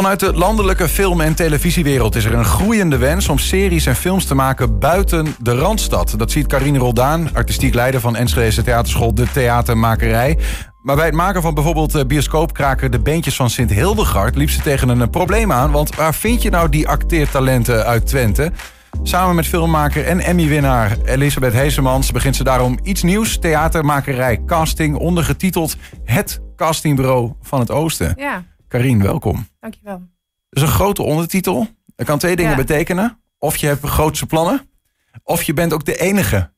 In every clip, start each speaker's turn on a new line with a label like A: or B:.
A: Vanuit de landelijke film- en televisiewereld is er een groeiende wens om series en films te maken buiten de Randstad. Dat ziet Carine Roldaan, artistiek leider van Enschede Theaterschool De Theatermakerij. Maar bij het maken van bijvoorbeeld eh, bioscoopkraker De Beentjes van Sint Hildegard liep ze tegen een probleem aan. Want waar vind je nou die acteertalenten uit Twente? Samen met filmmaker en Emmy-winnaar Elisabeth Heesemans begint ze daarom iets nieuws. Theatermakerij Casting, ondergetiteld Het Castingbureau van het Oosten.
B: Ja,
A: Karine, welkom.
B: dankjewel.
A: Dat is een grote ondertitel. Dat kan twee dingen
B: Ja.
A: betekenen. Of je hebt grootse plannen, of je bent ook de enige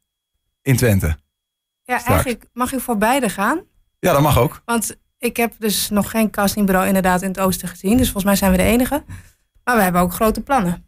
A: in Twente.
B: Ja,
A: Straks.
B: eigenlijk mag ik voor beide gaan.
A: Ja, dat mag ook.
B: Want ik heb dus nog geen castingbureau inderdaad in het oosten gezien. Dus volgens mij zijn we de enige. Maar we hebben ook grote plannen.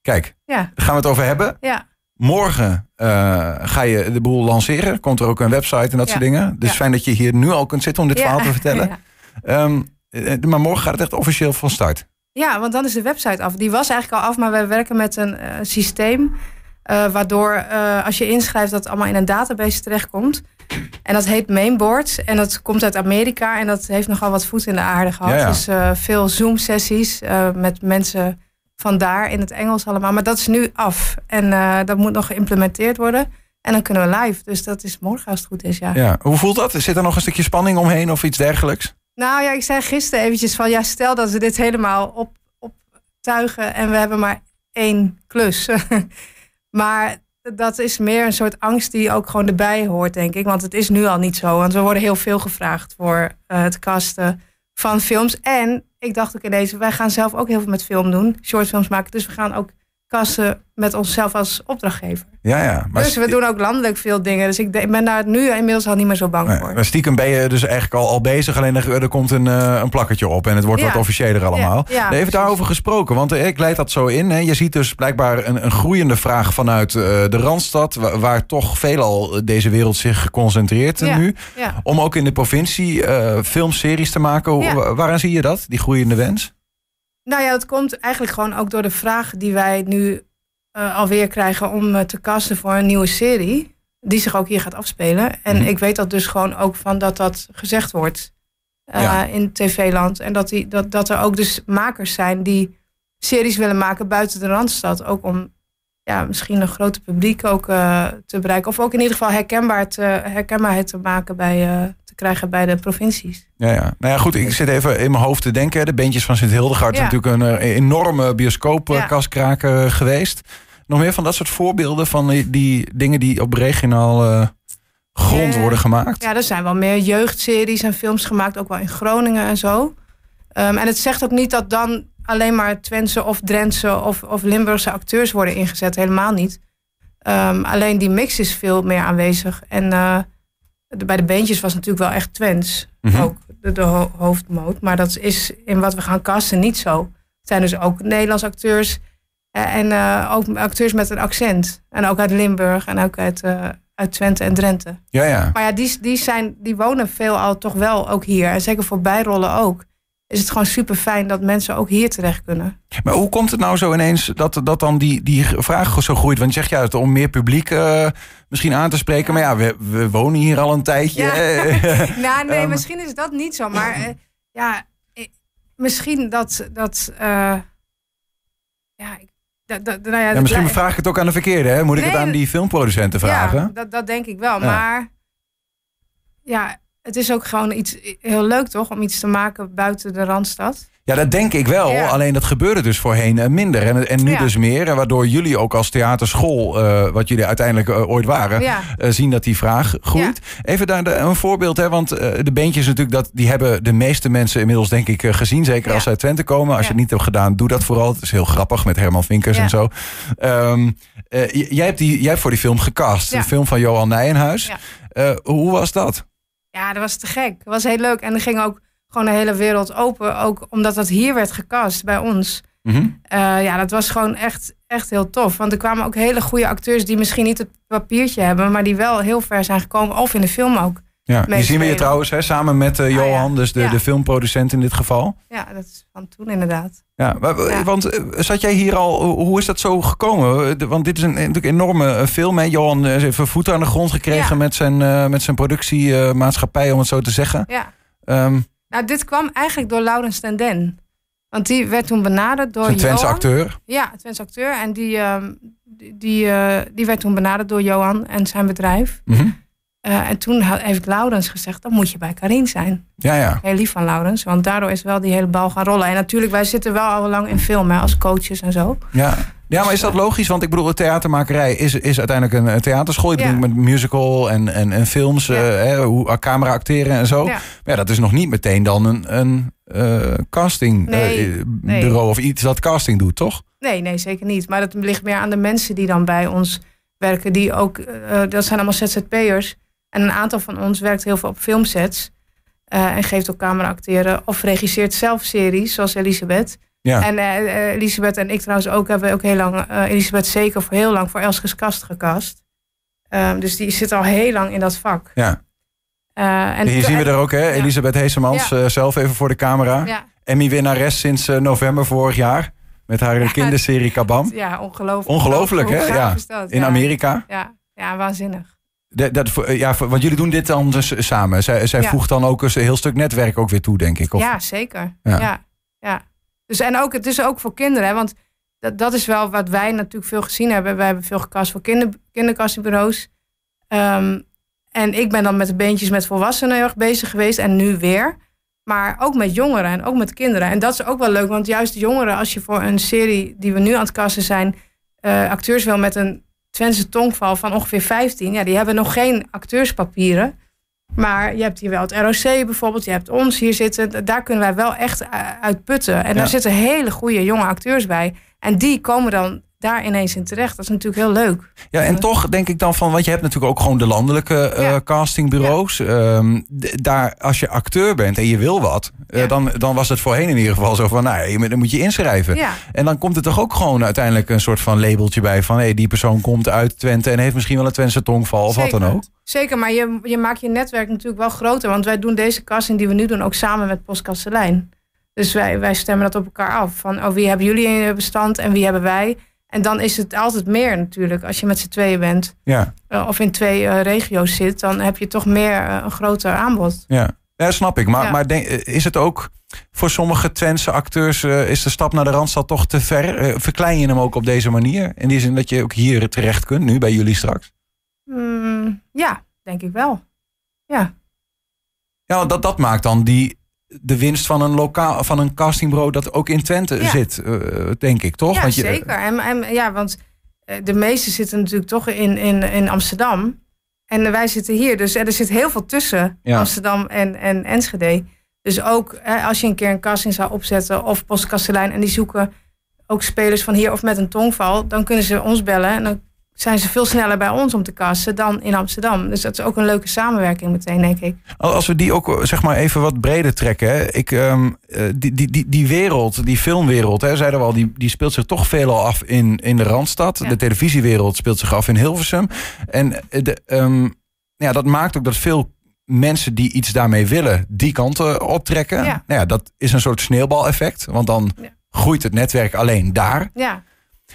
A: Kijk,
B: Ja,
A: daar gaan we het over hebben.
B: ja,
A: Morgen eh, ga je de boel lanceren. Komt er ook een website en dat
B: Ja.
A: soort dingen. Dus fijn dat je hier nu al kunt zitten om dit verhaal te vertellen.
B: Ja.
A: Ehm, eh, maar morgen gaat het echt officieel van start.
B: Ja, want dan is de website af. Die was eigenlijk al af, maar wij werken met een eh, systeem. eh, waardoor eh, als je inschrijft dat het allemaal in een database terechtkomt. En dat heet Mainboard. En dat komt uit Amerika. En dat heeft nogal wat voet in de aarde gehad.
A: Ja, ja.
B: Dus eh, veel Zoom-sessies eh, met mensen vandaar in het Engels allemaal. Maar dat is nu af. En eh, dat moet nog geïmplementeerd worden. En dan kunnen we live. Dus dat is morgen als het goed is, ja.
A: Ja. Hoe voelt dat? Zit er nog een stukje spanning omheen of iets dergelijks?
B: Nou ja, ik zei gisteren eventjes van... ja, stel dat we dit helemaal op, optuigen... en we hebben maar één klus. maar dat is meer een soort angst die ook gewoon erbij hoort, denk ik. Want het is nu al niet zo. Want we worden heel veel gevraagd voor eh, het casten van films. En ik dacht ook ineens, wij gaan zelf ook heel veel met film doen. Shortfilms maken. Dus we gaan ook casten met onszelf als opdrachtgever.
A: Ja, ja. Maar
B: dus we doen ook landelijk veel dingen. Dus ik ben daar nu inmiddels al niet meer zo bang
A: Nee,
B: voor.
A: maar stiekem ben je dus eigenlijk al, al bezig. Alleen er, er komt een, eh, een plakketje op. En het wordt
B: Ja.
A: wat officiëler allemaal.
B: Ja, ja,
A: Even daarover gesproken. Want eh, ik leid dat zo in. Hè. Je ziet dus blijkbaar een, een groeiende vraag vanuit eh, de Randstad. Waar, waar toch veelal deze wereld zich concentreert nu. Om ook in de provincie filmseries te maken. Waaraan zie je dat? Die groeiende wens?
B: Nou ja, dat komt eigenlijk gewoon ook door de vraag die wij nu eh, alweer krijgen om eh, te casten voor een nieuwe serie. Die zich ook hier gaat afspelen. En
A: Mhm.
B: ik weet dat dus gewoon ook van dat dat gezegd wordt eh,
A: Ja.
B: in tv-land. En dat, die, dat, dat er ook dus makers zijn die series willen maken buiten de Randstad. Ook om ja, misschien een groter publiek ook te bereiken. Of ook in ieder geval herkenbaar te, herkenbaarheid te maken bij, krijgen bij de provincies.
A: Ja, ja. Nou ja, goed. Ik zit even in mijn hoofd te denken. De Beentjes van Sint Hildegard is
B: Ja.
A: natuurlijk een eh, enorme bioscoopkaskraker
B: Ja.
A: geweest. Nog meer van dat soort voorbeelden van die, die dingen die op regionaal eh, grond
B: Ja.
A: worden gemaakt?
B: Ja, er zijn wel meer jeugdseries en films gemaakt, ook wel in Groningen en zo. Ehm, en het zegt ook niet dat dan alleen maar Twentse of Drentse of, of Limburgse acteurs worden ingezet. Helemaal niet. Ehm, alleen die mix is veel meer aanwezig. En eh, de- bij de beentjes was natuurlijk wel echt Twents.
A: Mhm.
B: Ook de, de ho- hoofdmoot. Maar dat is in wat we gaan casten niet zo. Het zijn dus ook Nederlandse acteurs. eh, en eh, ook acteurs met een accent. En ook uit Limburg en ook uit, eh, uit Twente en Drenthe.
A: Ja, ja.
B: Maar ja, die, die, zijn, die wonen veelal toch wel ook hier. En zeker voor bijrollen ook. Is het gewoon super fijn dat mensen ook hier terecht kunnen.
A: Maar hoe komt het nou zo ineens dat, dat dan die, die vraag zo groeit? Want je zegt juist om meer publiek eh, misschien aan te spreken. Maar ja, we, we wonen hier al een tijdje.
B: Ja. nou, nee, misschien is dat niet zo. Maar eh, ja, misschien dat. dat eh, ja, ik- dat, dat, nou ja, dat
A: misschien vraag ik het ook aan de verkeerde. Hè? Moet ik het aan die filmproducenten vragen?
B: Ja, dat, dat denk ik wel. Maar ja, het is ook gewoon iets heel leuk toch? Om iets te maken buiten de Randstad.
A: Ja, dat denk ik wel.
B: Ja.
A: Alleen dat gebeurde dus voorheen eh, minder. En, en nu
B: Ja.
A: dus meer. En waardoor jullie ook als theaterschool, eh, wat jullie uiteindelijk eh, ooit waren,
B: Ja.
A: zien dat die vraag groeit. Even daar de- een voorbeeld, hè, want de beentjes natuurlijk, dat, die hebben de meeste mensen inmiddels denk ik gezien. Zeker als ze uit Twente komen. Als je het niet hebt gedaan, doe dat vooral. Het is heel grappig met Herman Vinkers en zo. Ehm, eh, jij, hebt die, jij hebt voor die film gecast. Een film van Johan Nijenhuis. Hoe was dat?
B: Ja, dat was te gek. Dat was heel leuk. En er ging ook gewoon de hele wereld open. Ook omdat dat hier werd gecast bij ons.
A: Mhm.
B: Eh, ja, dat was gewoon echt, echt heel tof. Want er kwamen ook hele goede acteurs die misschien niet het papiertje hebben, maar die wel heel ver zijn gekomen. Of in de film ook.
A: Ja, die zien we hier trouwens hè, samen met eh,
B: Ah, ja.
A: Johan, dus de,
B: Ja.
A: de filmproducent in dit geval.
B: Ja, dat is van toen inderdaad.
A: Ja, want eh, zat jij hier al, hoe is dat zo gekomen? Eh, Want dit is een natuurlijk enorme eh, film. Hè? Johan eh, heeft een voet aan de grond gekregen met zijn, eh, met zijn productiemaatschappij, om het zo te zeggen.
B: Ja.
A: Ehm,
B: Nou, dit kwam eigenlijk door Laurens ten Den. Want die werd toen benaderd door
A: Een Twentse
B: Johan.
A: acteur.
B: Ja, Twents acteur. En die, ehm, die, die, eh, die werd toen benaderd door Johan en zijn bedrijf.
A: Mhm.
B: Eh, en toen heeft Laurens gezegd, dan moet je bij Karin zijn.
A: Ja, ja.
B: Heel lief van Laurens, want daardoor is wel die hele bal gaan rollen. En natuurlijk, wij zitten wel al lang in film hè, als coaches en zo.
A: Ja. ja, maar is dat logisch? Want ik bedoel, de theatermakerij is, is uiteindelijk een, theaterschool. Je
B: Ja.
A: doet met musical en, en, en films,
B: Ja.
A: eh, hè, hoe, camera acteren en zo.
B: Ja.
A: Maar ja, dat is nog niet meteen dan een, een casting
B: Nee,
A: eh,
B: nee.
A: bureau of iets dat casting doet, toch?
B: Nee, nee, zeker niet. Maar dat ligt meer aan de mensen die dan bij ons werken. Die ook, dat zijn allemaal ZZP'ers. En een aantal van ons werkt heel veel op filmsets. eh, en geeft ook camera acteren. Of regisseert zelf series, zoals Elisabeth.
A: Ja.
B: En eh, eh, Elisabeth en ik trouwens ook hebben ook heel lang... Elisabeth zeker voor heel lang voor Elskes Kast gecast. Ehm, dus die zit al heel lang in dat vak.
A: ja.
B: En
A: Hier zien we er ook, hè? Elisabeth Heesemans,
B: Ja.
A: zelf even voor de camera.
B: Ja,
A: Emmy-winnares sinds november vorig jaar. Met haar kinderserie Kabam.
B: ja ongelooflijk.
A: Ongelooflijk, hè? Ja.
B: dat?
A: In. Amerika.
B: Ja, ja, waanzinnig.
A: De- dat, voor- ja, want jullie doen dit dan dus samen. Zij, zij
B: Ja.
A: voegt dan ook een heel stuk netwerk ook weer toe, denk ik. Of,
B: Ja, zeker.
A: Ja.
B: Ja. Ja, Dus en ook, het is ook voor kinderen, hè, want dat, dat is wel wat wij natuurlijk veel gezien hebben. Wij hebben veel gecast voor kinder, kinderkastbureaus. Ehm, en ik ben dan met de beentjes met volwassenen heel erg bezig geweest en nu weer. Maar ook met jongeren en ook met kinderen. En dat is ook wel leuk, want juist de jongeren, als je voor een serie die we nu aan het kasten zijn, eh, acteurs wil met een Twentse tongval van ongeveer 15, ja, die hebben nog geen acteurspapieren. Maar je hebt hier wel het ROC bijvoorbeeld, je hebt ons hier zitten. Daar kunnen wij wel echt uh, uit putten. En
A: Ja.
B: daar zitten hele goede jonge acteurs bij. En die komen dan daar ineens in terecht. Dat is natuurlijk heel leuk.
A: Ja, en toch denk ik dan van, want je hebt natuurlijk ook gewoon de landelijke eh,
B: Ja.
A: castingbureaus. Ehm, daar, als je acteur bent en je wil wat, eh, dan, dan was het voorheen in ieder geval zo van, nou, dan moet je inschrijven.
B: Ja,
A: En dan komt er toch ook gewoon uiteindelijk een soort van labeltje bij van, hé, die persoon komt uit Twente en heeft misschien wel een Twentse tongval of wat dan ook.
B: zeker. Maar je, je maakt je netwerk natuurlijk wel groter. Want wij doen deze casting die we nu doen ook samen met Post Kastelein. Dus wij, wij stemmen dat op elkaar af. Van oh, wie hebben jullie in je bestand en wie hebben wij? En dan is het altijd meer natuurlijk. Als je met z'n tweeën bent
A: Ja,
B: eh, of in twee eh, regio's zit, dan heb je toch meer eh, een groter aanbod.
A: ja. Ja, snap ik. Maar,
B: Ja.
A: maar denk, is het ook voor sommige Twentse acteurs, is de stap naar de Randstad toch te ver? Verklein je hem ook op deze manier? In die zin dat je ook hier terecht kunt, nu bij jullie straks?
B: Mm, ja, denk ik wel. Ja,
A: Ja, dat, dat maakt dan die, de winst van een, lokaal, van een castingbureau dat ook in Twente
B: Ja.
A: zit, eh, denk ik, toch?
B: ja
A: Want je-
B: zeker. En, en, ja, want eh, de meeste zitten natuurlijk toch in, in, in Amsterdam. En wij zitten hier. Dus er zit heel veel tussen
A: Ja.
B: Amsterdam en, en Enschede. Dus ook eh, als je een keer een casting zou opzetten of postkastelijn en die zoeken ook spelers van hier of met een tongval, dan kunnen ze ons bellen en dan zijn ze veel sneller bij ons om te casten dan in Amsterdam. Dus dat is ook een leuke samenwerking meteen, denk ik.
A: Als we die ook zeg maar even wat breder trekken. Hè. Ik, ehm, eh, die, die, die, die wereld, die filmwereld, hè, zeiden we al, die, die speelt zich toch veelal af in, in de Randstad.
B: Ja.
A: De televisiewereld speelt zich af in Hilversum. En eh, de, ehm, ja, dat maakt ook dat veel mensen die iets daarmee willen, die kant eh, optrekken.
B: Ja.
A: Nou ja, dat is een soort sneeuwbaleffect. Want dan
B: Ja.
A: groeit het netwerk alleen daar.
B: Ja,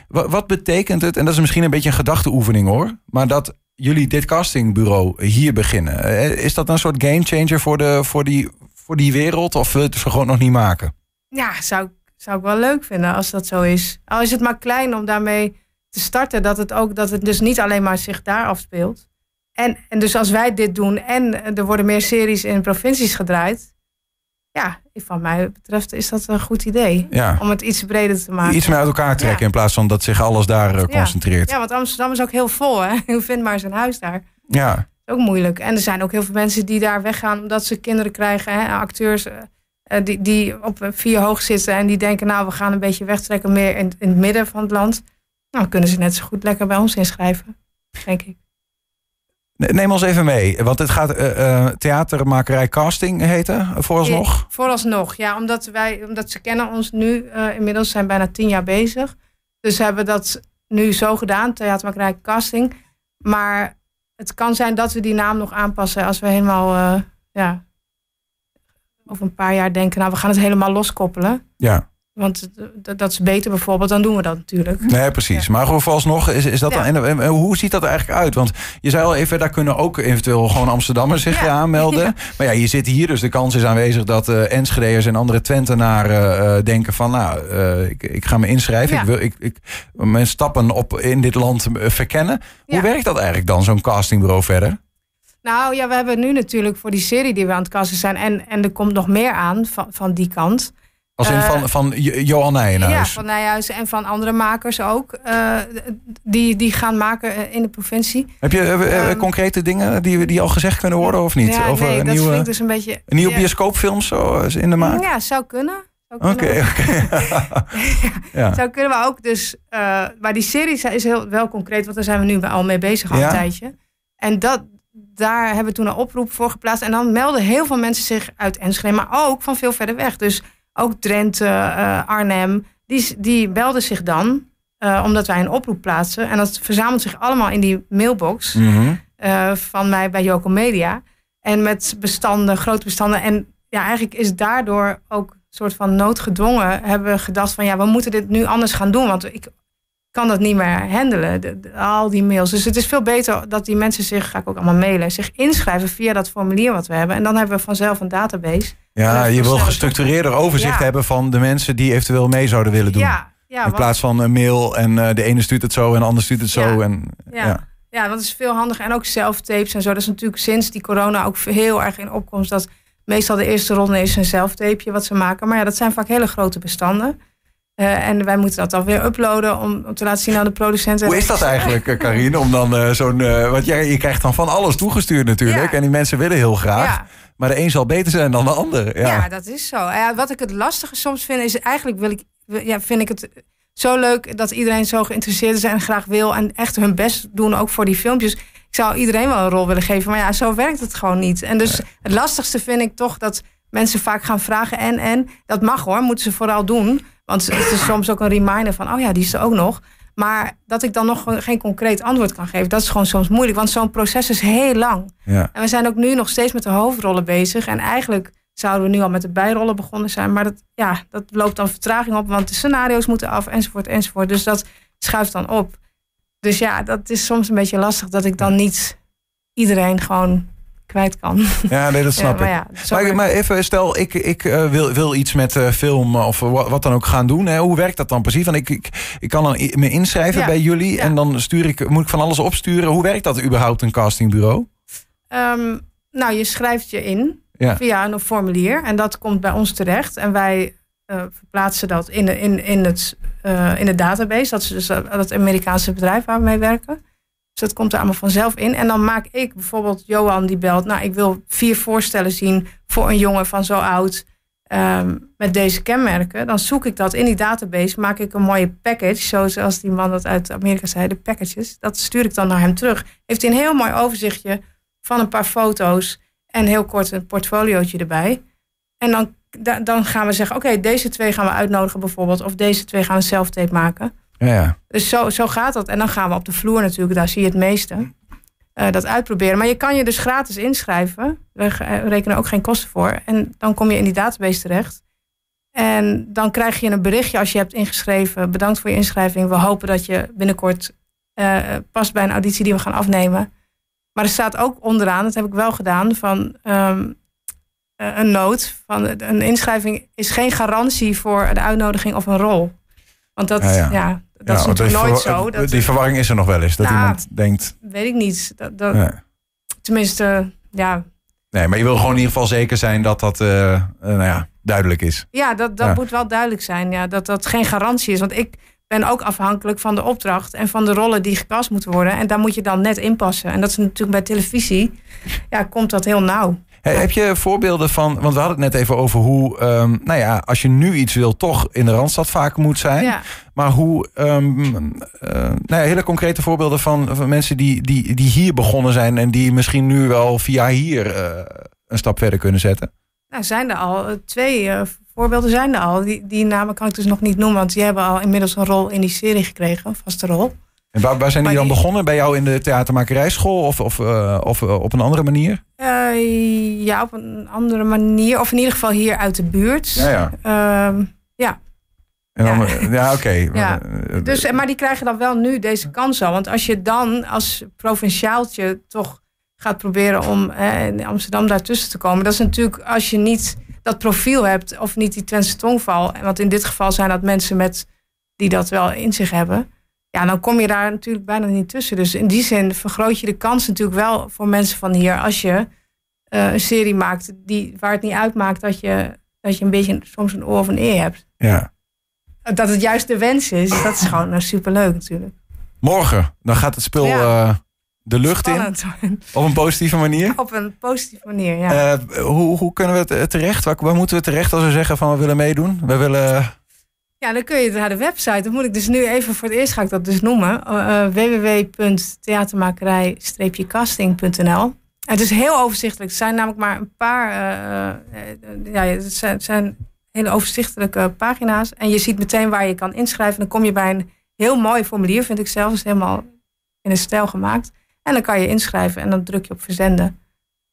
A: Wat, wat betekent het, en dat is misschien een beetje een gedachteoefening hoor, maar dat jullie dit castingbureau hier beginnen, eh, is dat een soort gamechanger voor, de, voor, die, voor die wereld of wil je het gewoon nog niet maken?
B: Ja, zou, zou ik wel leuk vinden als dat zo is. Al is het maar klein om daarmee te starten, dat het ook dat het dus niet alleen maar zich daar afspeelt. En, en dus als wij dit doen en er worden meer series in provincies gedraaid, ja, van mij betreft is dat een goed idee.
A: Ja.
B: Om het iets breder te maken.
A: Iets meer uit elkaar trekken
B: Ja.
A: in plaats van dat zich alles daar eh, concentreert. Ja.
B: Ja, want Amsterdam is ook heel vol, hè? Je vindt maar zijn huis daar.
A: Ja.
B: Dat is ook moeilijk. En er zijn ook heel veel mensen die daar weggaan omdat ze kinderen krijgen. Hè? Acteurs eh, eh, die, die op vier hoog zitten en die denken, nou, we gaan een beetje wegtrekken meer in, in het midden van het land. Nou, dan kunnen ze net zo goed lekker bij ons inschrijven, denk ik.
A: Neem ons even mee, want het gaat eh, eh, theatermakerij casting heten, vooralsnog.
B: Ja, vooralsnog, ja, omdat, wij, omdat ze kennen ons nu eh, inmiddels, zijn bijna tien jaar bezig. Dus ze hebben dat nu zo gedaan, theatermakerij casting. Maar het kan zijn dat we die naam nog aanpassen als we helemaal, eh, ja, over een paar jaar denken, nou, we gaan het helemaal loskoppelen.
A: Ja.
B: Want dat is beter bijvoorbeeld, dan doen we dat natuurlijk.
A: Nee, precies. Maar vooralsnog is, is dat
B: Ja.
A: dan. En, en hoe ziet dat er eigenlijk uit? Want je zei al even, daar kunnen ook eventueel gewoon Amsterdammers zich
B: Ja.
A: aanmelden. Maar ja, je zit hier, dus de kans is aanwezig dat eh Enschede'ers en andere Twentenaren eh, denken van, nou, eh, ik, ik ga me inschrijven. Ik wil ik, ik, mijn stappen op in dit land eh, verkennen. Hoe werkt dat eigenlijk dan, zo'n castingbureau verder?
B: Nou ja, we hebben nu natuurlijk voor die serie die we aan het kassen zijn. En, en er komt nog meer aan van, van die kant.
A: Als in
B: Eh,
A: van, van Jo- Johan
B: Ja,
A: Nijenhuis.
B: van Nijhuizen en van andere makers ook. eh, die, die gaan maken eh, in de provincie.
A: Heb je eh, eh,
B: Ehm,
A: concrete dingen die, die al gezegd kunnen worden of niet?
B: Ja,
A: Over
B: nee,
A: een
B: dat
A: nieuwe,
B: dus een beetje...
A: een nieuwe
B: ja,
A: bioscoopfilm zo in de maak?
B: Ja, zou kunnen. Zou
A: Oké,
B: kunnen.
A: oké. ja.
B: Zou kunnen we ook dus... eh, maar die serie is heel, wel concreet, want daar zijn we nu al mee bezig al
A: Ja?
B: een tijdje. En dat, daar hebben we toen een oproep voor geplaatst. En dan melden heel veel mensen zich uit Enschede, maar ook van veel verder weg. Dus ook Drenthe, eh, Arnhem, die, die belden zich dan, eh, omdat wij een oproep plaatsen. En dat verzamelt zich allemaal in die mailbox
A: Mhm.
B: eh, van mij bij Joco Media. En met bestanden, grote bestanden. En ja, eigenlijk is daardoor ook een soort van noodgedwongen hebben we gedacht van ja, we moeten dit nu anders gaan doen. Want ik kan dat niet meer handelen, de- de- al die mails. Dus het is veel beter dat die mensen zich, ga ik ook allemaal mailen, zich inschrijven via dat formulier wat we hebben. En dan hebben we vanzelf een database.
A: Ja, je wil gestructureerder overzicht
B: Ja.
A: hebben van de mensen die eventueel mee zouden willen doen.
B: Ja, ja,
A: In plaats van een mail en eh, de ene stuurt het zo en de ander stuurt het zo.
B: Ja.
A: En,
B: Ja.
A: ja.
B: Dat is veel handiger. En ook zelftapes en zo. Dat is natuurlijk sinds die corona ook heel erg in opkomst. Dat meestal de eerste ronde is een zelftapeje wat ze maken. Maar ja, dat zijn vaak hele grote bestanden. Eh, en wij moeten dat dan weer uploaden om, om te laten zien aan de producenten.
A: Hoe is dat eigenlijk, eh, Karine? Om dan eh, zo'n. eh, want jij, je krijgt dan van alles toegestuurd natuurlijk. En die mensen willen heel graag. Maar de een zal beter zijn dan de ander. Ja.
B: ja. dat is zo. Ja, wat ik het lastige soms vind, is eigenlijk wil ik, ja, vind ik het zo leuk dat iedereen zo geïnteresseerd is en graag wil. En echt hun best doen, ook voor die filmpjes. Ik zou iedereen wel een rol willen geven. Maar ja, zo werkt het gewoon niet. En dus het lastigste vind ik toch dat mensen vaak gaan vragen en en. Dat mag hoor, moeten ze vooral doen. Want het is soms ook een reminder van, oh ja, die is er ook nog. Maar dat ik dan nog geen concreet antwoord kan geven, dat is gewoon soms moeilijk. Want zo'n proces is heel lang.
A: Ja.
B: En we zijn ook nu nog steeds met de hoofdrollen bezig. En eigenlijk zouden we nu al met de bijrollen begonnen zijn. Maar dat, ja, dat loopt dan vertraging op, want de scenario's moeten af, enzovoort, enzovoort. Dus dat schuift dan op. Dus ja, dat is soms een beetje lastig dat ik dan niet iedereen gewoon kwijt kan.
A: ja, nee, dat snap
B: ja,
A: ik.
B: maar ja,
A: Maar, maar even, stel, ik, ik eh, wil, wil iets met eh, film of wa- wat dan ook gaan doen. Hè? Hoe werkt dat dan precies? Want ik, ik, ik kan dan me inschrijven
B: Ja,
A: bij jullie en dan stuur ik, moet ik van alles opsturen. Hoe werkt dat überhaupt, een castingbureau?
B: Ehm, nou, je schrijft je in via een formulier en dat komt bij ons terecht. En wij eh, verplaatsen dat in, de, in, in, het, in de database. Dat is dus dat Amerikaanse bedrijf waar we mee werken. Dus dat komt er allemaal vanzelf in. En dan maak ik bijvoorbeeld Johan die belt. Nou, ik wil vier voorstellen zien voor een jongen van zo oud. ehm, met deze kenmerken. Dan zoek ik dat in die database. Maak ik een mooie package. Zoals die man dat uit Amerika zei. De packages. Dat stuur ik dan naar hem terug. Heeft hij een heel mooi overzichtje van een paar foto's. En heel kort een portfoliootje erbij. En dan, da- dan gaan we zeggen, oké, deze twee gaan we uitnodigen bijvoorbeeld. Of deze twee gaan een self-tape maken.
A: Ja.
B: Dus zo, zo gaat dat. En dan gaan we op de vloer natuurlijk, daar zie je het meeste. eh, dat uitproberen. Maar je kan je dus gratis inschrijven. We eh, rekenen ook geen kosten voor. En dan kom je in die database terecht. En dan krijg je een berichtje als je hebt ingeschreven. Bedankt voor je inschrijving. We hopen dat je binnenkort eh, past bij een auditie die we gaan afnemen. Maar er staat ook onderaan, dat heb ik wel gedaan, van ehm, eh, een noot. Van een inschrijving is geen garantie voor de uitnodiging of een rol. Want dat,
A: Ja,
B: ja,
A: ja.
B: dat is natuurlijk nooit zo. Dat,
A: die verwarring is er nog wel eens. Dat
B: Nou,
A: iemand denkt.
B: weet ik niet. Dat, dat. Tenminste, ja,
A: Nee, maar je wil gewoon in ieder geval zeker zijn dat dat eh, eh, nou ja, duidelijk is.
B: ja dat, dat moet wel duidelijk zijn. Ja, dat dat geen garantie is. Want ik ben ook afhankelijk van de opdracht en van de rollen die gecast moeten worden. En daar moet je dan net in passen. En dat is natuurlijk bij televisie, ja, komt dat heel nauw.
A: He- Heb je voorbeelden van, want we hadden het net even over hoe, ehm, nou ja, als je nu iets wil, toch in de Randstad vaak moet zijn.
B: Ja.
A: Maar hoe, ehm, eh, nou ja, hele concrete voorbeelden van, van mensen die, die, die hier begonnen zijn en die misschien nu wel via hier eh, een stap verder kunnen zetten.
B: Nou, zijn er al eh, twee voorbeelden zijn er al. Die, die namen kan ik dus nog niet noemen, want die hebben al inmiddels een rol in die serie gekregen, een vaste rol.
A: En waar, waar zijn die dan begonnen? Bij jou in de theatermakerijschool of, of, eh, of eh, op een andere manier?
B: Eh, ja, op een andere manier. Of in ieder geval hier uit de buurt.
A: Ja, ja.
B: Ehm, ja.
A: En dan,
B: Ja.
A: ja, oké.
B: Ja. Dus, maar die krijgen dan wel nu deze kans al. Want als je dan als provinciaaltje toch gaat proberen om hè, in Amsterdam daartussen te komen. Dat is natuurlijk als je niet dat profiel hebt of niet die Twentse tongval. Want in dit geval zijn dat mensen met, die dat wel in zich hebben. Ja, dan kom je daar natuurlijk bijna niet tussen. Dus in die zin vergroot je de kans natuurlijk wel voor mensen van hier. Als je eh, een serie maakt die, waar het niet uitmaakt dat je, dat je een beetje soms een oor of een eer hebt.
A: ja.
B: Dat het juist de wens is, dat is gewoon uh, superleuk natuurlijk.
A: Morgen, dan gaat het spul
B: Ja.
A: eh, de lucht in. Op een positieve manier.
B: Op een positieve manier, ja.
A: Hoe, hoe kunnen we het terecht? Waar, waar moeten we terecht als we zeggen van we willen meedoen? We willen...
B: ja, dan kun je naar de website. Dan moet ik dus nu even voor het eerst ga ik dat dus noemen. Uh, www.theatermakerij-casting.nl Het is heel overzichtelijk. Het zijn namelijk maar een paar... Uh, ja, het zijn, hele overzichtelijke pagina's. En je ziet meteen waar je kan inschrijven. Dan kom je bij een heel mooi formulier, vind ik zelf. Is helemaal in een stijl gemaakt. En dan kan je inschrijven en dan druk je op verzenden.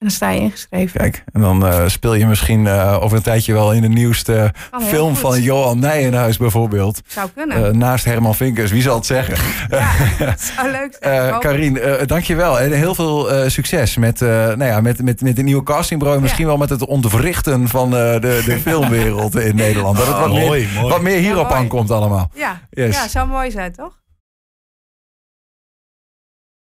B: En dan sta je ingeschreven.
A: Kijk, en dan uh, speel je misschien uh, over een tijdje wel in de nieuwste oh, film van Johan Nijenhuis bijvoorbeeld.
B: Zou kunnen.
A: Uh, naast Herman Vinkers, wie zal het zeggen?
B: Ja, dat zou leuk zijn.
A: Karien, dankjewel. En heel veel succes met, nou ja, met, met, met de nieuwe castingbureau. Misschien ja. wel met het ontwrichten van de, de filmwereld in Nederland. Dat het wat,
C: oh,
A: meer,
C: mooi, mooi.
A: wat meer hierop
B: ja,
A: aankomt allemaal.
B: Ja, yes. ja, zou mooi zijn, toch?